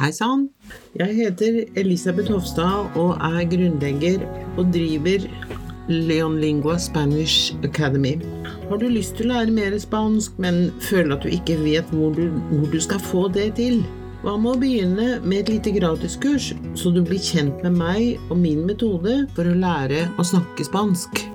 Hei sann. Jeg heter Elisabeth Hofstad og er grunnlegger og driver Leon Lingua Spanish Academy. Har du lyst til å lære mer spansk, men føler at du ikke vet hvor du, hvor du skal få det til? Hva med å begynne med et lite gratiskurs, så du blir kjent med meg og min metode for å lære å snakke spansk?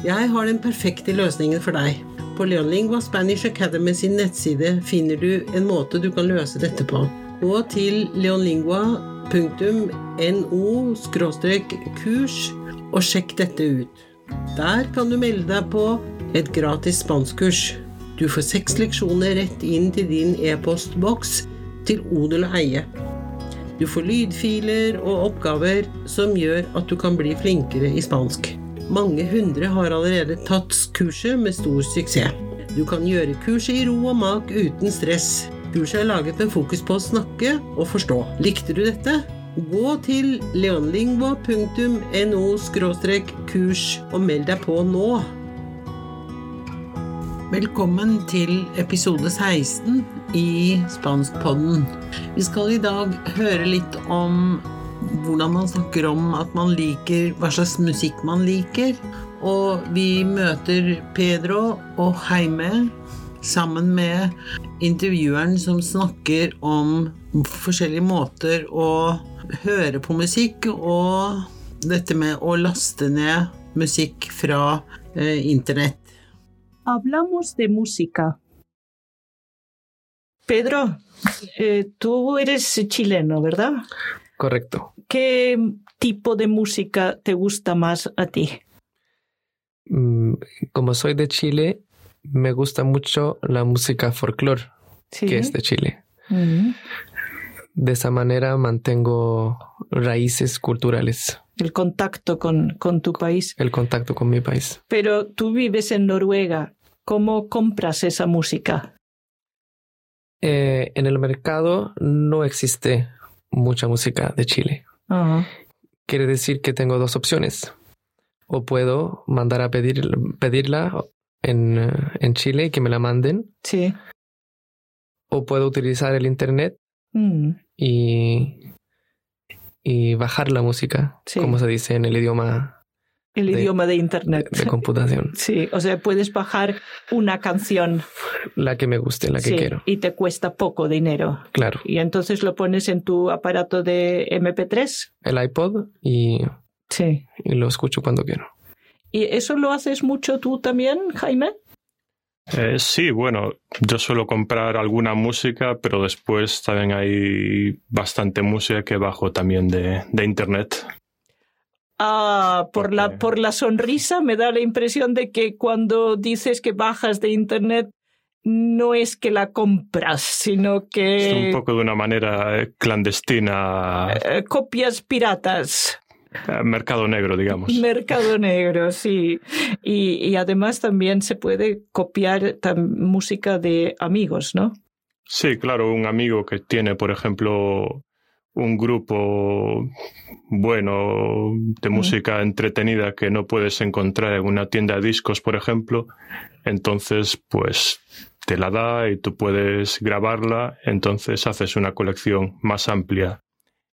Jeg har den perfekte løsningen for deg. På Leonlingua Spanish Academy sin nettside finner du en måte du kan løse dette på. Gå til leonlingua.no-kurs og sjekk dette ut. Der kan du melde deg på et gratis spanskkurs. Du får seks leksjoner rett inn til din e-postboks til odel og eie. Du får lydfiler og oppgaver som gjør at du kan bli flinkere i spansk. Mange hundre har allerede tatt kurset med stor suksess. Du kan gjøre kurset i ro og mak uten stress. Kurset er laget med fokus på å snakke og forstå. Likte du dette? Gå til leonlingua.no kurs og meld deg på nå. Velkommen til episode 16 i Spanskpodden. Vi skal i dag høre litt om hvordan man snakker om at man liker hva slags musikk man liker. Og vi møter Pedro og Heime sammen med intervjueren som snakker om forskjellige måter å høre på musikk, og dette med å laste ned musikk fra eh, internett. Hablamos de música. Pedro, eh, tú eres chileno, ¿verdad? Correcto. ¿Qué tipo de música te gusta más a ti? Mm, Como soy de Chile, me gusta mucho la música folclore, Sí. que es de Chile. Mm. De esa manera mantengo raíces culturales, El contacto con, con tu país. el contacto con mi país. Pero tú vives en Noruega. ¿Cómo compras esa música? Eh, en el mercado no existe mucha música de Chile. Ah, Quiere decir que tengo dos opciones. O puedo mandar a pedir, pedirla en, en Chile y que me la manden, sí. o puedo utilizar el Internet Mm, y, y bajar la música, Sí. como se dice en el idioma El De- idioma de de, Internet. de computación. Sí, o sea, puedes bajar una canción La que me guste, la que sí, quiero. y te cuesta poco dinero. Claro. Y entonces lo pones en tu aparato de MP3. El iPod y, Sí. y lo escucho cuando quiero. ¿Y eso lo haces mucho tú también, Jaime? Eh, sí, bueno, yo suelo comprar alguna música, pero después también hay bastante música que bajo también de, de internet. Ah, por la, por la sonrisa me da la impresión de que cuando dices que bajas de Internet no es que la compras, sino Es que un poco de una manera eh, clandestina, eh, copias piratas. eh, mercado negro, digamos. Mercado negro, sí. Y, y además también se puede copiar música de amigos, ¿no? Sí, claro, un amigo que tiene, por ejemplo, un grupo bueno de música entretenida que no puedes encontrar en una tienda de discos, por ejemplo, entonces pues te la da y tú puedes grabarla, entonces haces una colección más amplia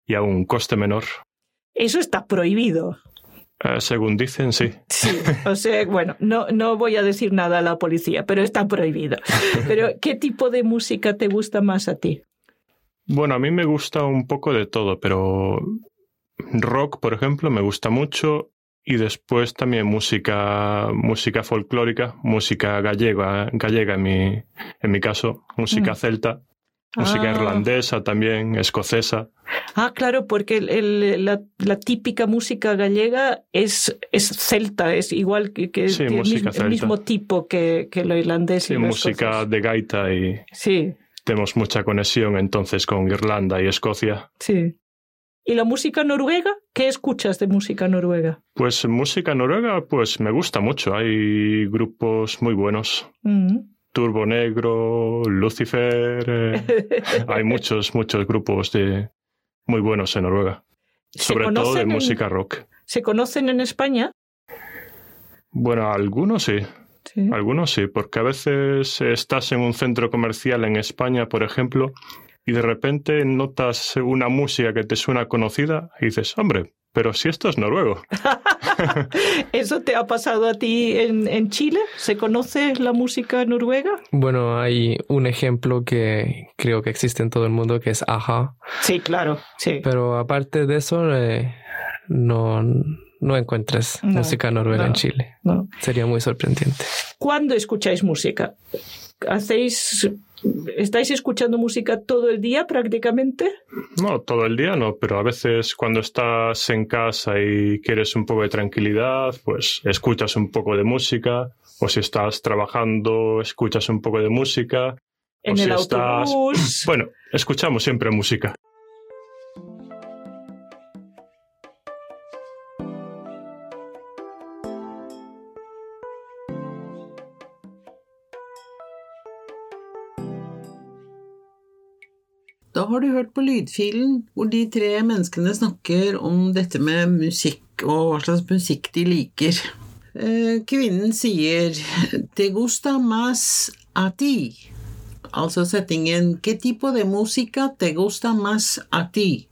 y a un coste menor. Eso está prohibido. Eh, según dicen, sí. Sí, o sea, bueno, no, no voy a decir nada a la policía, pero está prohibido. Pero, ¿qué tipo de música te gusta más a ti? Bueno, a mí me gusta un poco de todo, pero rock, por ejemplo, me gusta mucho y después también música música folclórica, música gallega, gallega en mi en mi caso, música Mm. celta, música Ah. irlandesa también, escocesa. Ah, claro, porque el- el- la, la típica música gallega es, es celta, es igual que, que Sí, tiene el, mismo, el celta. mismo tipo que, que lo irlandés Sí, y lo música escocés. de gaita y Sí, tenemos mucha conexión entonces con Irlanda y Escocia. sí. ¿Y la música noruega? ¿Qué escuchas de música noruega? Pues música noruega, pues me gusta mucho. Hay grupos muy buenos. Mm. Turbo Negro, Lucifer. eh, hay muchos, muchos grupos de muy buenos en Noruega. ¿Se Sobre todo de en- música rock. ¿Se conocen en España? Bueno, algunos sí, Sí. algunos sí, porque a veces estás en un centro comercial en España, por ejemplo, y de repente notas una música que te suena conocida y dices, hombre, pero si esto es noruego. ¿Eso te ha pasado a ti en, en, Chile? ¿Se conoce la música noruega? Bueno, hay un ejemplo que creo que existe en todo el mundo que es Aja. Sí, claro, sí. Pero aparte de eso, eh, no, no encuentras No, música noruega no, en Chile. no. Sería muy sorprendente. ¿Cuándo escucháis música? ¿Hacéis, ¿Estáis escuchando música todo el día prácticamente? No, todo el día no, pero a veces cuando estás en casa y quieres un poco de tranquilidad, pues escuchas un poco de música, o si estás trabajando, escuchas un poco de música. En o si el estás... autobús. Bueno, escuchamos siempre música. Har du hørt på lydfilen hvor de tre menneskene snakker om dette med musikk og hva slags musikk de liker. Eh, Kvinnen sier 'te gusta más a ti', altså setningen 'qué tipo de música te gusta más a ti'?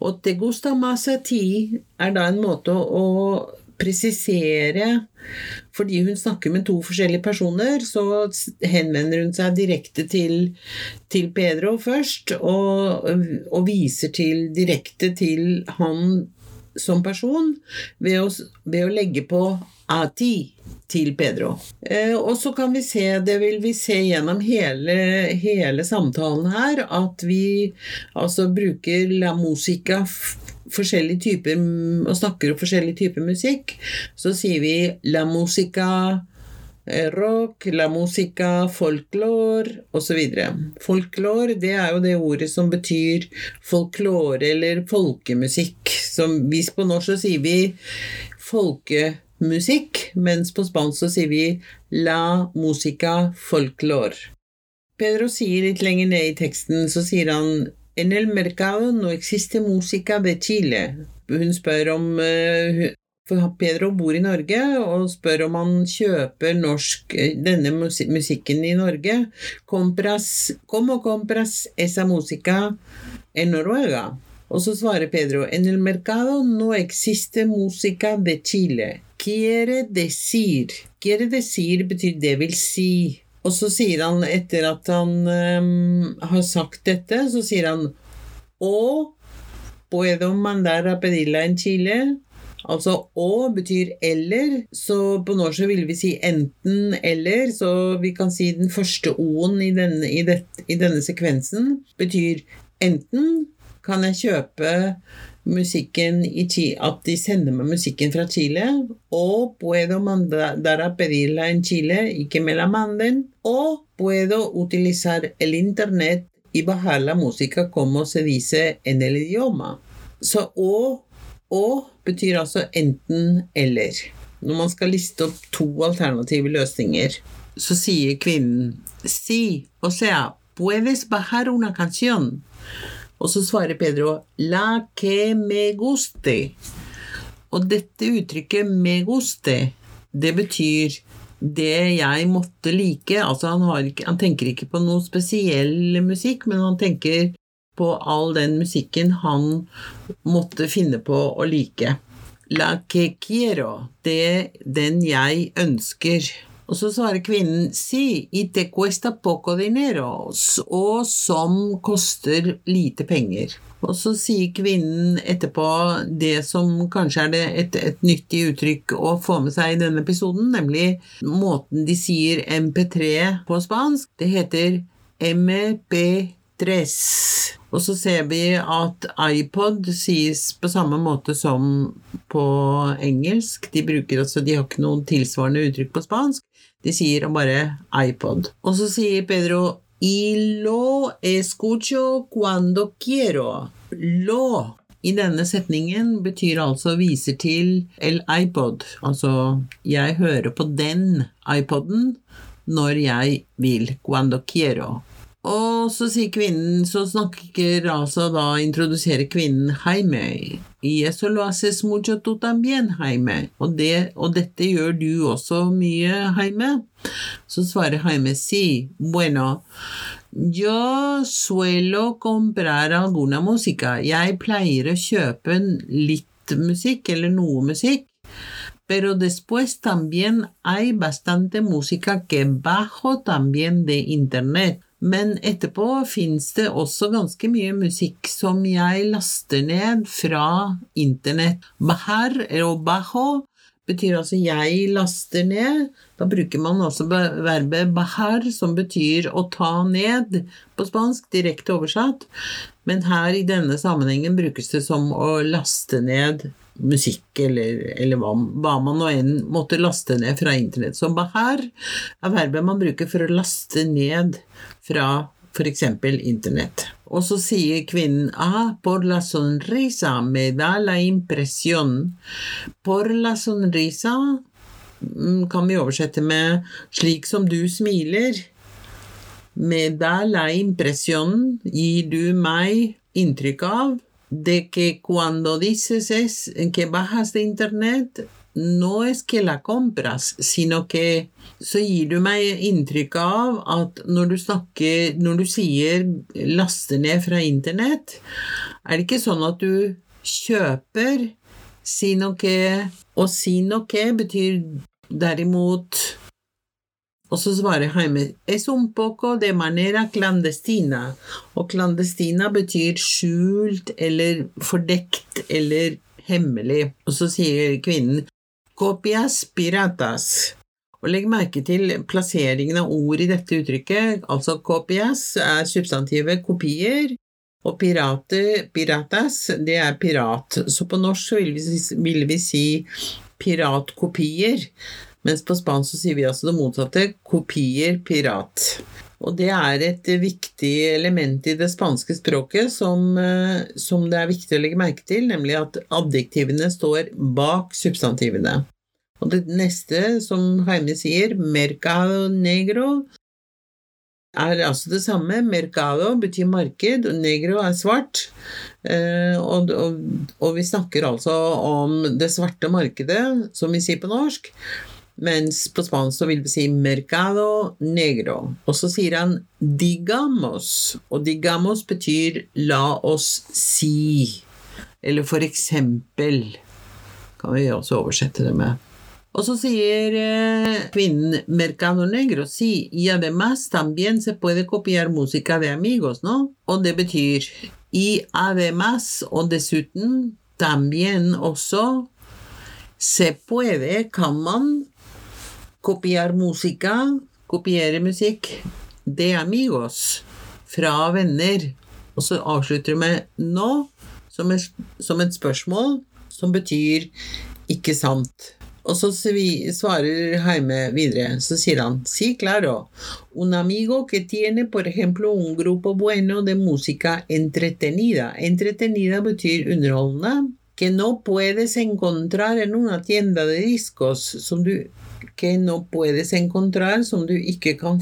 Og 'te gusta más a ti' er da en måte å presisere fordi hun snakker med to forskjellige personer, så henvender hun seg direkte til, til Pedro først, og, og viser til, direkte til han som person ved å, ved å legge på ati til Pedro. Eh, og så kan vi se, det vil vi se gjennom hele, hele samtalen her, at vi altså bruker la musica forskjellige typer og snakker om forskjellige typer musikk, så sier vi la musica eh, rock, la musica folklore osv. Folklore, det er jo det ordet som betyr folklore eller folkemusikk. Som hvis på norsk så sier vi folkemusikk, mens på spansk så sier vi la musica folklore. Pedro sier litt lenger ned i teksten, så sier han En el mercado no existe música de Chile. Hun spør om eh, For Pedro bor i Norge og spør om han kjøper norsk, eh, denne musikken i Norge. Compras, como compras esa música en Noruega? Og så svarer Pedro En el mercado no existe música de Chile. Quiere decir Quiere decir betyr det vil si. Og så sier han, etter at han um, har sagt dette, så sier han O puedo mandar a pedirla en Chile. Altså å betyr eller, så på norsk så vil vi si enten eller, så vi kan si den første o-en i i, i denne sekvensen betyr enten kan jeg kjøpe musikken i Chile, at de sender meg musikken fra Chile, Og puedo mandar a pedirla en Chile y me la manden, o puedo utilizar el internet y bajar la música como se dice en el idioma. Så å, å betyr altså enten eller. Når man skal liste opp to alternative løsninger, så sier kvinnen Si, o sea, puedes bajar una canción. Og så svarer Pedro La que me guste. Og dette uttrykket me guste, det betyr det jeg måtte like. Altså han, ikke, han tenker ikke på noe spesiell musikk, men han tenker på all den musikken han måtte finne på å like. La que quiero, det den jeg ønsker. Og så svarer kvinnen si, i te cuesta poco dinero, og som koster lite penger. Og så sier kvinnen etterpå det som kanskje er et, et nyttig uttrykk å få med seg i denne episoden, nemlig måten de sier MP3 på spansk. Det heter MP3. Og så ser vi at iPod sies på samme måte som på engelsk. De bruker altså, de har ikke noen tilsvarende uttrykk på spansk. De sier bare iPod. Og så sier Pedro Y lo escucho cuando quiero. Lo i denne setningen betyr altså viser til el iPod. Altså jeg hører på den iPoden når jeg vil. Cuando quiero. Og så sier kvinnen, så snakker altså da, introduserer kvinnen Jaime. Y eso lo haces mucho tú también, Jaime. Og, det, og dette gjør du også mye, Jaime. Så svarer Jaime, sí, bueno, Yo suelo comprar alguna música. Jeg pleier å kjøpe litt musikk, eller noe musikk. Pero después también hay bastante música que bajo también de internet. Men etterpå fins det også ganske mye musikk som jeg laster ned fra internett. Bahar og bajo betyr altså jeg laster ned. Da bruker man altså verbet bahar, som betyr å ta ned på spansk, direkte oversatt. Men her i denne sammenhengen brukes det som å laste ned musikk, eller, eller hva, hva, man nå enn måtte laste ned fra internett. Så bahar er verbet man bruker for å laste ned fra f.eks. internett. Og så sier kvinnen ah, por la sonrisa me da la impresión. Por la sonrisa mm, kan vi oversette med slik som du smiler. Me da la impresión gir du meg inntrykk av de que cuando dices es que bajas de internet, no es que la compras, sino que så gir du meg inntrykk av at når du snakker Når du sier 'laste ned fra internett', er det ikke sånn at du kjøper sino que Og sino que betyr derimot og så svarer Jaime es un poco de manera clandestina. Og clandestina betyr skjult eller fordekt eller hemmelig. Og så sier kvinnen copias piratas. Og legg merke til plasseringen av ord i dette uttrykket. Altså copias er substantivet kopier, og pirate, piratas, det er pirat. Så på norsk vil vi, vil vi si piratkopier. Mens på spansk så sier vi altså det motsatte kopier pirat. Og det er et viktig element i det spanske språket som, eh, som, det er viktig å legge merke til, nemlig at adjektivene står bak substantivene. Og det neste, som Heime sier, mercado negro, er altså det samme. Mercado betyr marked, og negro er svart. Eh, og, og, og vi snakker altså om det svarte markedet, som vi sier på norsk. Mens på spansk så vil vi si 'mercado negro'. Og så sier han 'digamos'. Og 'digamos' betyr 'la oss si'. Eller for eksempel. Kan vi også oversette det med. Og så sier eh, kvinnen 'mercado negro'. Si, y además también se puede copiar música de amigos, ¿no? Og det betyr y además, og dessuten, también også se puede, kan man copiar música, kopiere musikk, de amigos, fra venner. Og så avslutter du med som, som et spørsmål som betyr ikke sant. Og så svarer Heime videre, så sier han sí, claro, un amigo que tiene por ejemplo un grupo bueno de música entretenida. Entretenida betyr underholdende. Que no puedes encontrar en una tienda de discos, som que no puedes encontrar, som du ikke kan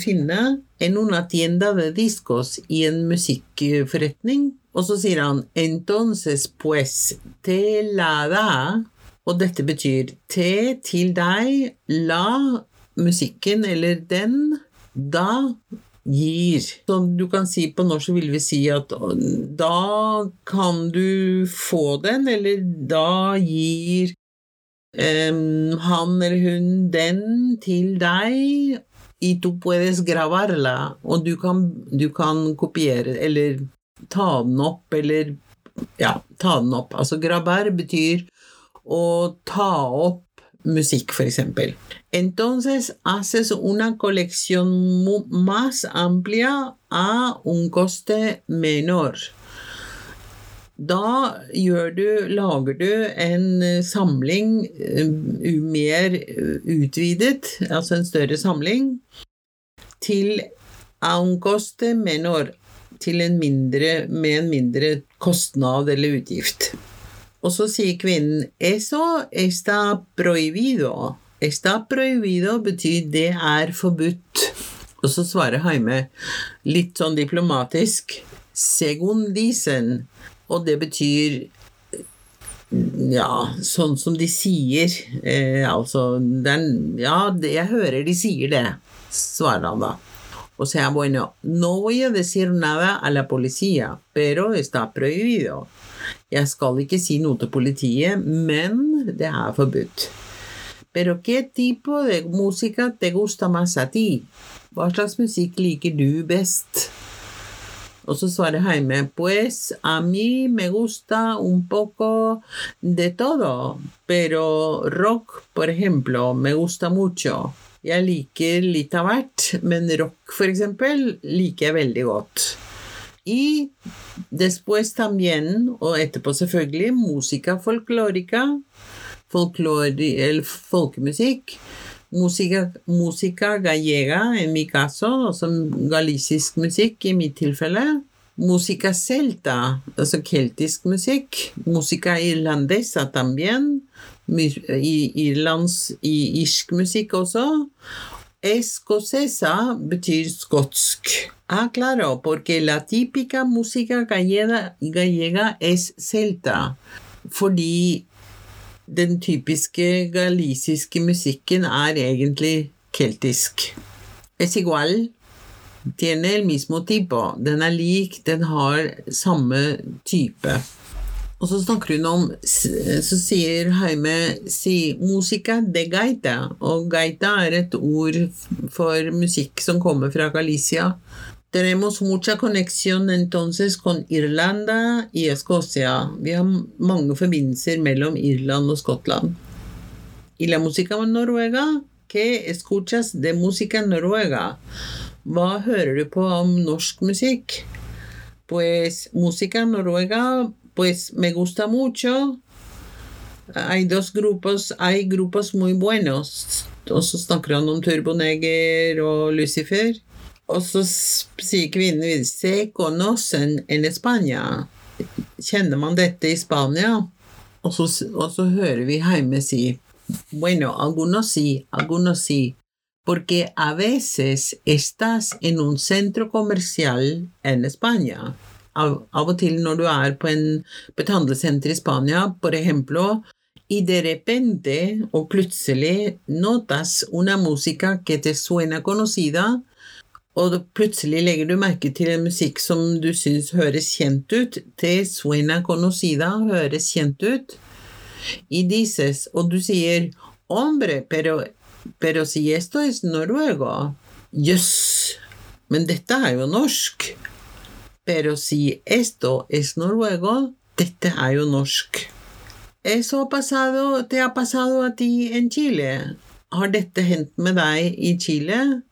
en una tienda de discos i en musikkforretning. Og så sier han entonces pues te la da, og dette betyr te til deg, la musikken eller den, da gir. Som du kan si på norsk vil vi si at da kan du få den, eller da gir um, han eller hun den til deg, y tú puedes grabarla, og du kan, du kan kopiere eller ta den opp, eller ja, ta den opp. Altså grabar betyr å ta opp musikk, for eksempel. Entonces haces una colección más amplia a un coste menor. Da du, lager du en samling eh, mer utvidet, altså en større samling, til auncoste menor, til en mindre, med en mindre kostnad eller utgift. Og så sier kvinnen eso está prohibido. Está prohibido betyr det er forbudt. Og så svarer Haime litt sånn diplomatisk segun dicen og det betyr ja, sånn som de sier. Eh, altså den, Ja, jeg hører de sier det, svarer han da. O sea, bueno, no voy a decir nada a la policía, pero está prohibido. Jeg skal ikke si noe til politiet, men det er forbudt. Pero ¿qué tipo de música te gusta más a ti? Hva slags musikk liker du best? Og så svarer Heime pues a mí me gusta un poco de todo, pero rock, por ejemplo, me gusta mucho. Jeg liker litt av hvert, men rock, for eksempel, liker jeg veldig godt. Y después también, og etterpå selvfølgelig, música folklórica, folklore, eller folkemusikk. Música gallega, en mi caso, altså galisisk musikk i mitt tilfelle. Música celta, altså keltisk musikk. Música irlandesa también. Irlands irsk musikk også. Escocesa betyr skotsk. Ah, claro, porque la típica música gallega, gallega es celta. Fordi den typiske galisiske musikken er egentlig keltisk. Es igual. Tiene el mismo tipo. Den er lik, den har samme type. Og så snakker hun om Så sier Heime si musica de gaita. Og gaita er et ord for musikk som kommer fra Galicia. Tenemos mucha conexión entonces con Irlanda y Escocia. Vi har mange forbindelser mellom Irland og Skottland. Y la música noruega, ¿qué escuchas de música noruega? Hva hører du på om norsk musikk? Pues música noruega, pues me gusta mucho. Hay dos grupos, hay grupos muy buenos. Og så snakker han om Turboneger og Lucifer. Og så sier kvinnen Se conocen en España. Kjenner man dette i Spania? Og så, og så hører vi Heime si Bueno, algunos sí, algunos sí. Porque a veces estás en un centro comercial en España. Av, av og til når du er på, en, på et handlesenter i Spania, por ejemplo, y de repente o plutselig notas una música que te suena conocida, og plutselig legger du merke til en musikk som du syns høres kjent ut. Te suena conocida høres kjent ut. Y dices, og du sier hombre, pero, pero si esto es noruego. Jøss, yes. men dette er jo norsk. Pero si esto es noruego, dette norsk. Eso ha pasado, te ha pasado a ti en Chile. Har dette hendt med deg i Chile?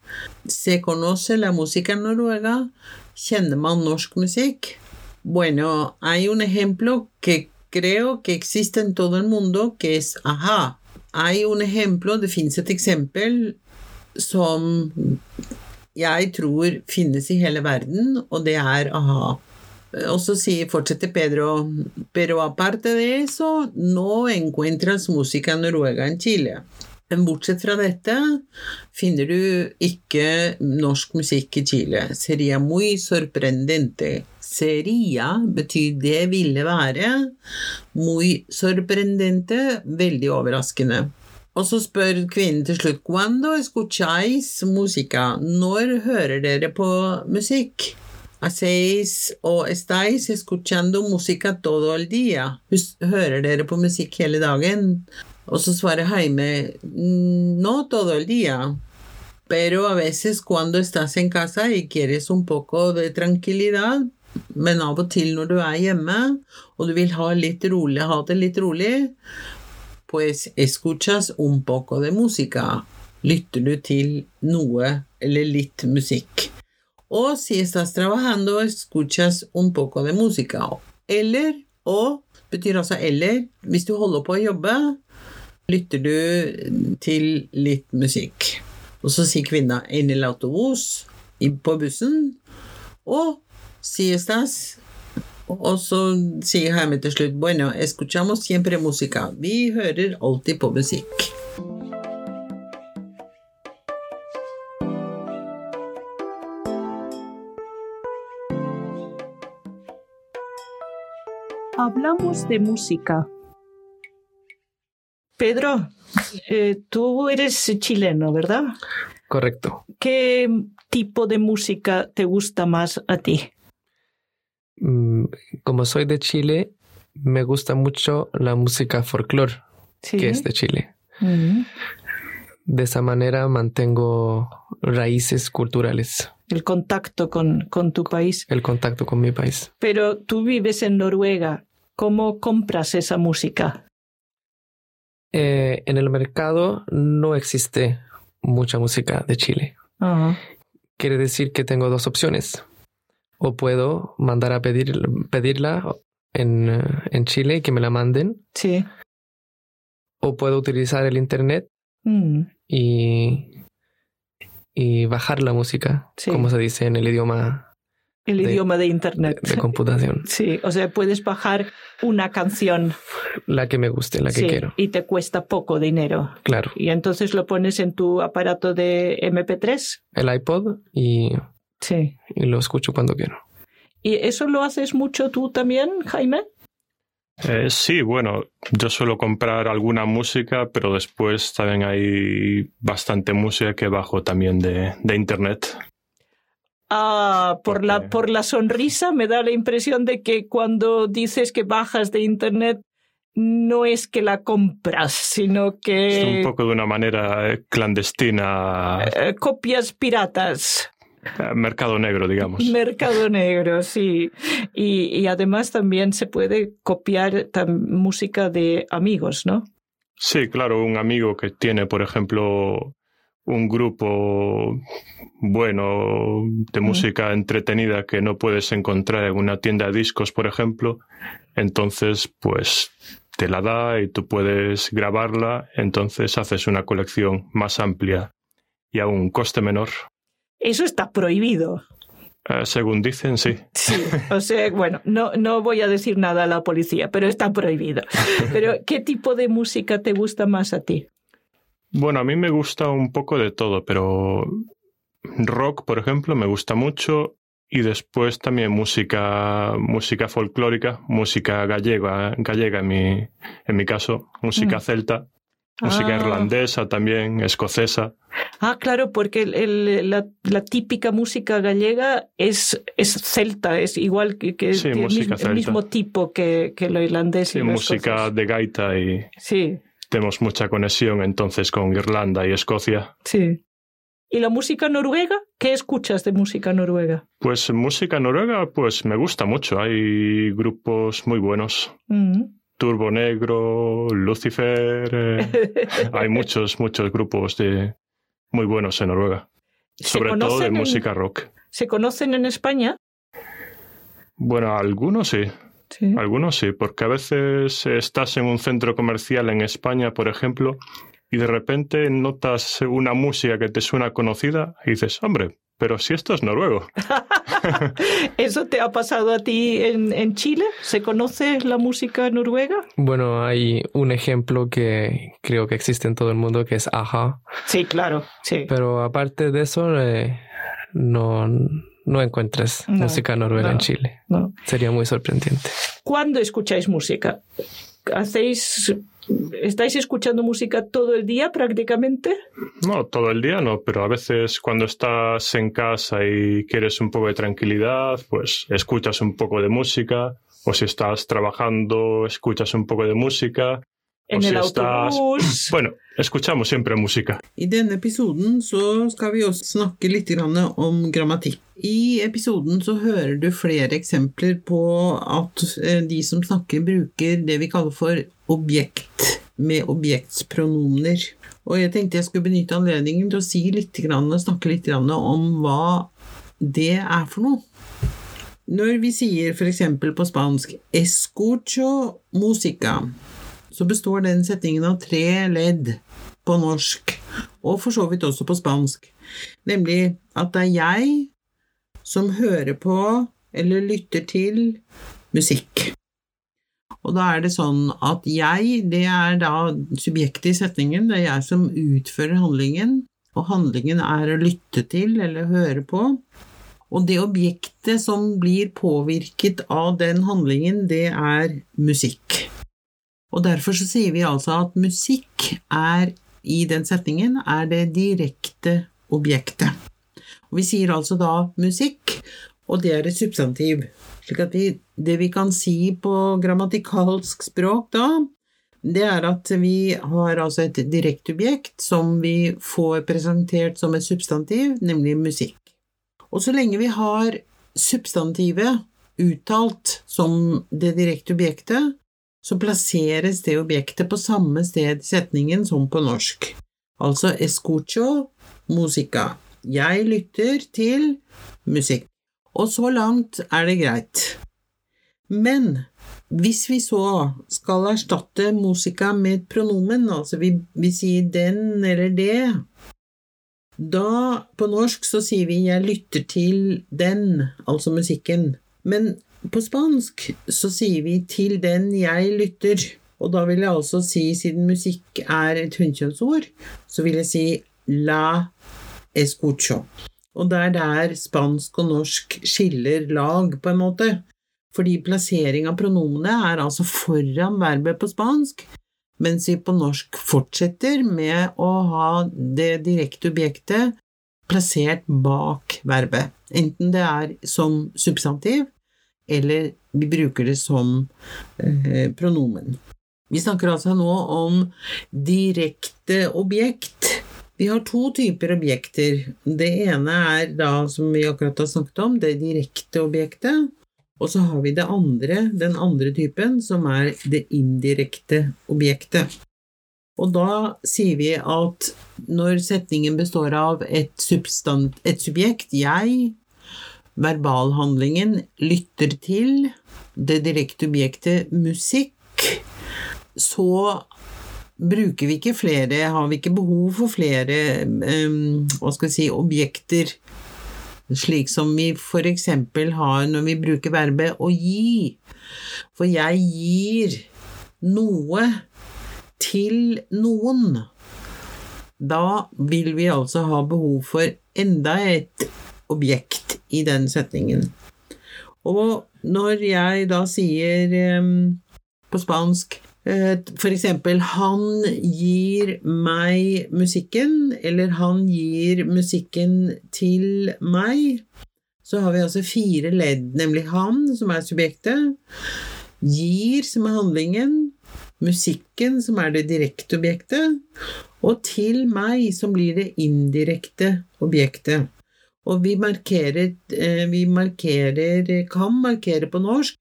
Se conoce la música noruega? Kjenner man norsk musikk? Bueno, hay un ejemplo que creo que existe en todo el mundo, que es Aha. Hay un ejemplo, det finnes et eksempel som jeg tror finnes i hele verden, og det er Aha. Og så sier, fortsetter Pedro, pero aparte de eso, no encuentras música noruega en Chile. Men bortsett fra dette finner du ikke norsk musikk i Chile. Seria muy sorprendente. Seria betyr det ville være. Muy sorprendente, veldig overraskende. Og så spør kvinnen til slutt Cuando escucháis música? Når hører dere på musikk? Hacéis o estáis escuchando música todo el día? Hører dere på musikk hele dagen? Og så svarer Heime no todo el día, pero a veces cuando estás en casa y quieres un poco de tranquilidad, men av og til når du er hjemme, og du vil ha litt rolig, ha det litt rolig, pues escuchas un poco de música. Lytter du til noe eller litt musikk. Og si estás trabajando, escuchas un poco de música. Eller, og betyr altså eller, hvis du holder på å jobbe, lytter du til litt musikk. Og så sier kvinna 'en el autobus' på bussen, og sier estás og så sier Jaime til slutt 'bueno, escuchamos siempre música'. Vi hører alltid på musikk. Hablamos de música. Pedro, eh, tú eres chileno, ¿verdad? Correcto. ¿Qué tipo de música te gusta más a ti? Mm, Como soy de Chile, me gusta mucho la música folclore, Sí. que es de Chile. De esa manera mantengo raíces culturales, El contacto con, con tu país. el contacto con mi país. Pero tú vives en Noruega. ¿Cómo compras esa música? Eh, en el mercado no existe mucha música de Chile. Quiere decir que tengo dos opciones. O puedo mandar a pedir, pedirla en, en Chile y que me la manden, sí. o puedo utilizar el Internet Mm, y, y bajar la música, Sí. como se dice en el idioma El De- idioma de Internet. de computación. Sí, o sea, puedes bajar una canción La que me guste, la que sí, quiero. y te cuesta poco dinero. Claro. Y entonces lo pones en tu aparato de MP3. El iPod y, Sí. y lo escucho cuando quiero. ¿Y eso lo haces mucho tú también, Jaime? Eh, sí, bueno, yo suelo comprar alguna música, pero después también hay bastante música que bajo también de, de internet. Ah, por la, por la sonrisa me da la impresión de que cuando dices que bajas de Internet no es que la compras, sino Es que un poco de una manera clandestina, eh, copias piratas. Mercado negro, digamos. Mercado negro, sí. Y, y además también se puede copiar música de amigos, ¿no? Sí, claro, un amigo que tiene, por ejemplo, un grupo bueno de música entretenida que no puedes encontrar en una tienda de discos, por ejemplo, entonces pues te la da y tú puedes grabarla, entonces haces una colección más amplia y a un coste menor. Eso está prohibido. Eh, según dicen, sí. Sí, o sea, bueno, no, no voy a decir nada a la policía, pero está prohibido. Pero, ¿qué tipo de música te gusta más a ti? Bueno, a mí me gusta un poco de todo, pero rock, por ejemplo, me gusta mucho y después también música música folclórica, música gallega, gallega en mi en mi caso, música Mm. celta, música Ah. irlandesa también, escocesa. Ah, claro, porque el- el- la, la típica música gallega es, es celta, es igual que, que Sí, tiene el, mismo, el celta. mismo tipo que, que lo irlandés Sí, y música escocés. de gaita y Sí, tenemos mucha conexión entonces con Irlanda y Escocia. sí. ¿Y la música noruega? ¿Qué escuchas de música noruega? Pues música noruega, pues me gusta mucho. Hay grupos muy buenos. Mm. Turbo Negro, Lucifer. eh, hay muchos, muchos grupos de muy buenos en Noruega. ¿Se Sobre todo de en- música rock. ¿Se conocen en España? Bueno, algunos sí, Sí. algunos sí, porque a veces estás en un centro comercial en España, por ejemplo, y de repente notas una música que te suena conocida y dices, hombre, pero si esto es noruego. ¿Eso te ha pasado a ti en, en Chile? ¿Se conoce la música noruega? Bueno, hay un ejemplo que creo que existe en todo el mundo, que es Aja. Sí, claro, sí. Pero aparte de eso, eh, no, no encuentras No, música noruega no. en Chile. ¿no? Sería muy sorprendente. ¿Cuándo escucháis música? ¿Hacéis, ¿Estáis escuchando música todo el día prácticamente? No, todo el día no, pero a veces cuando estás en casa y quieres un poco de tranquilidad, pues escuchas un poco de música, o si estás trabajando, escuchas un poco de música. En si el estás- Bueno, escuchamos siempre música. I denne episoden så skal vi også snakke litt grann om grammatikk. I episoden så hører du flere eksempler på at eh, de som snakker, bruker det vi kaller for objekt med objektspronomener. Og jeg tenkte jeg skulle benytte anledningen til å si litt, grann, snakke litt grann om hva det er for noe. Når vi sier f.eks. på spansk 'escucho música', så består den setningen av tre ledd på norsk, og for så vidt også på spansk. Nemlig at det er jeg som hører på eller lytter til musikk. Og da er det sånn at jeg, det er da subjektet i setningen, det er jeg som utfører handlingen, og handlingen er å lytte til eller høre på. Og det objektet som blir påvirket av den handlingen, det er musikk. Og derfor så sier vi altså at musikk er i den setningen er det direkte objektet. Og vi sier altså da musikk, og det er et substantiv. Slik at vi, det vi kan si på grammatikalsk språk da, det er at vi har altså et direkteobjekt som vi får presentert som et substantiv, nemlig musikk. Og så lenge vi har substantivet uttalt som det direkte objektet, så plasseres det objektet på samme sted i setningen som på norsk. Altså escucho musica. Jeg lytter til musikk. Og så langt er det greit. Men hvis vi så skal erstatte musica med et pronomen, altså vi, vi sier den eller det, da på norsk så sier vi 'jeg lytter til den', altså musikken. Men på spansk så sier vi 'til den jeg lytter'. Og da vil jeg altså si, siden musikk er et hunnkjønnsord, så vil jeg si 'la escucho'. Og det er der spansk og norsk skiller lag, på en måte. Fordi plassering av pronomene er altså foran verbet på spansk, mens vi på norsk fortsetter med å ha det direkte objektet plassert bak verbet, enten det er som substantiv, eller vi bruker det som eh, pronomen. Vi snakker altså nå om direkte objekt. Vi har to typer objekter. Det ene er da, som vi akkurat har snakket om, det direkte objektet. Og så har vi det andre, den andre typen, som er det indirekte objektet. Og da sier vi at når setningen består av et, et subjekt, jeg, verbalhandlingen lytter til, det direkte objektet musikk, så bruker vi ikke flere, har vi ikke behov for flere um, hva skal vi si, objekter, slik som vi eksempel har når vi bruker verbet å gi. For jeg gir noe til noen. Da vil vi altså ha behov for enda et objekt i den setningen. Og når jeg da sier um, på spansk F.eks.: for eksempel 'han gir meg musikken', eller 'han gir musikken til meg'. Så har vi altså fire ledd, nemlig 'han', som er subjektet, 'gir', som er handlingen, musikken, som er det direkte objektet, og 'til meg', som blir det indirekte objektet. Og vi markerer, eh, vi markerer, kan markere på norsk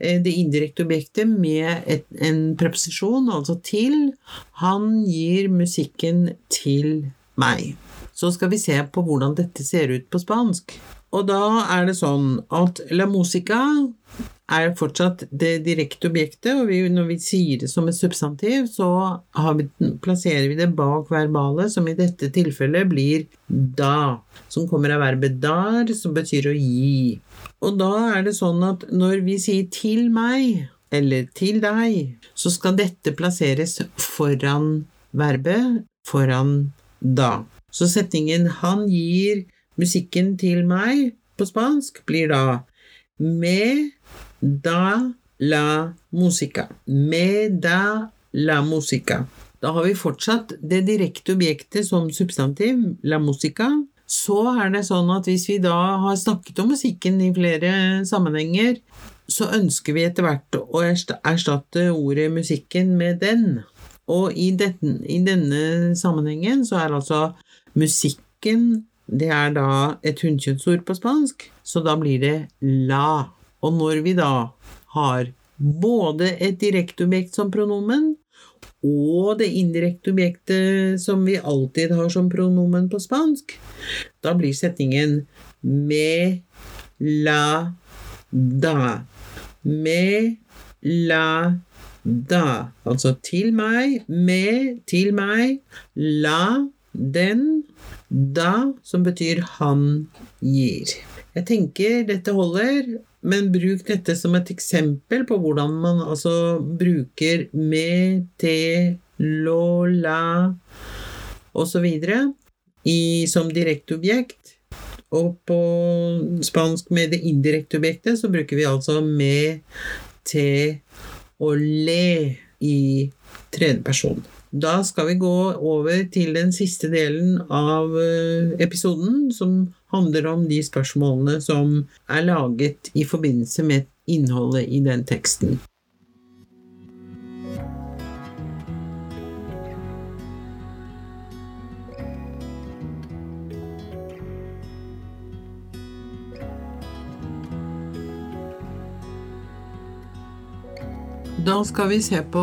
Eh, det indirekte objektet med et, en preposisjon, altså til. Han gir musikken til meg. Så skal vi se på hvordan dette ser ut på spansk. Og da er det sånn at la musica er fortsatt det direkte objektet, og vi, når vi sier det som et substantiv, så vi, plasserer vi det bak verbale, som i dette tilfellet blir da, som kommer av verbet dar, som betyr å gi. Og da er det sånn at når vi sier 'til meg' eller 'til deg', så skal dette plasseres foran verbet, foran da. Så setningen 'han gir musikken til meg' på spansk blir da 'me da la musica'. Me da la musica. Da har vi fortsatt det direkte objektet som substantiv, la musica, så er det sånn at hvis vi da har snakket om musikken i flere sammenhenger, så ønsker vi etter hvert å erstatte ordet musikken med den. Og i, denne, i denne sammenhengen så er altså musikken det er da et hunnkjøttsord på spansk, så da blir det la. Og når vi da har både et direkte objekt som pronomen og det indirekte objektet som vi alltid har som pronomen på spansk, da blir setningen me la da. Me la da. Altså til meg, med til meg, la den, da, som betyr han gir. Jeg tenker dette holder, men bruk dette som et eksempel på hvordan man altså bruker me, te, lo, la osv. som direkte objekt. Og på spansk med det indirekte objektet så bruker vi altså me, te og le i tredje person. Da skal vi gå over til den siste delen av eh, episoden, som handler om de spørsmålene som er laget i forbindelse med innholdet i den teksten. Da skal vi se på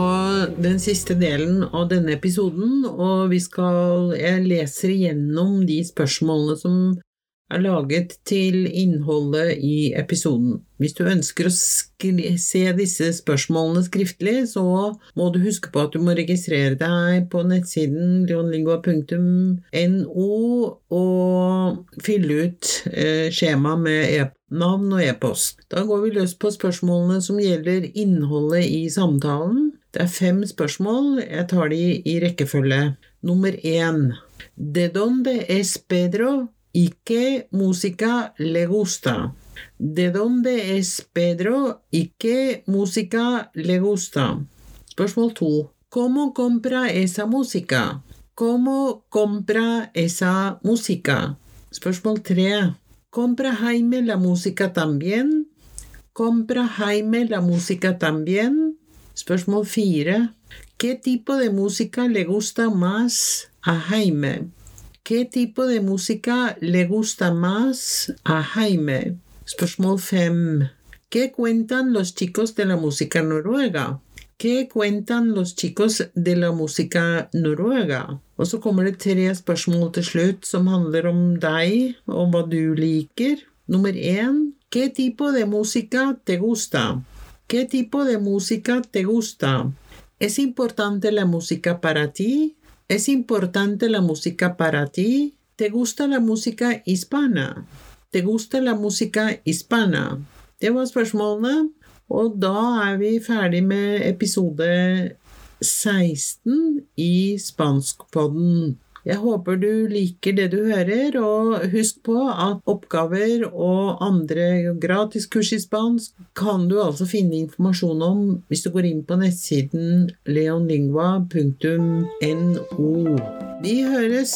den siste delen av denne episoden, og vi skal Jeg leser igjennom de spørsmålene som er laget til innholdet i episoden. Hvis du ønsker å se disse spørsmålene skriftlig, så må du huske på at du må registrere deg på nettsiden leonlingua.no og fylle ut eh, skjema med navn og e-post. Da går vi løs på spørsmålene som gjelder innholdet i samtalen. Det er fem spørsmål. Jeg tar de i rekkefølge. Nummer én. De donde es Pedro y qué música le gusta? ¿De donde es Pedro y qué le gusta? Spørsmål to. ¿Cómo compra esa música? Como compra esa música? Spørsmål tre. ¿Compra Jaime la música también? ¿Compra Jaime la música también? Spørsmål. ¿Qué tipo de música le gusta más a Jaime? ¿Qué tipo de música le gusta más a Jaime? Spørsmål 5. ¿Qué cuentan los chicos de la música noruega? ¿Qué cuentan los chicos de la música noruega? Og så kommer det tre spørsmål til slutt som handler om deg og hva du liker. Nummer én. ¿Qué tipo de música te gusta? ¿Qué tipo de música te gusta? ¿Es importante la música para ti? ¿Es importante la música para ti? ¿Te gusta la música hispana? ¿Te gusta la música hispana? Det var spørsmålene, og da er vi ferdig med episode 16 i Spanskpodden. Jeg håper du liker det du hører, og husk på at oppgaver og andre gratiskurs i spansk kan du altså finne informasjon om hvis du går inn på nettsiden leonlingua.no. Vi høres!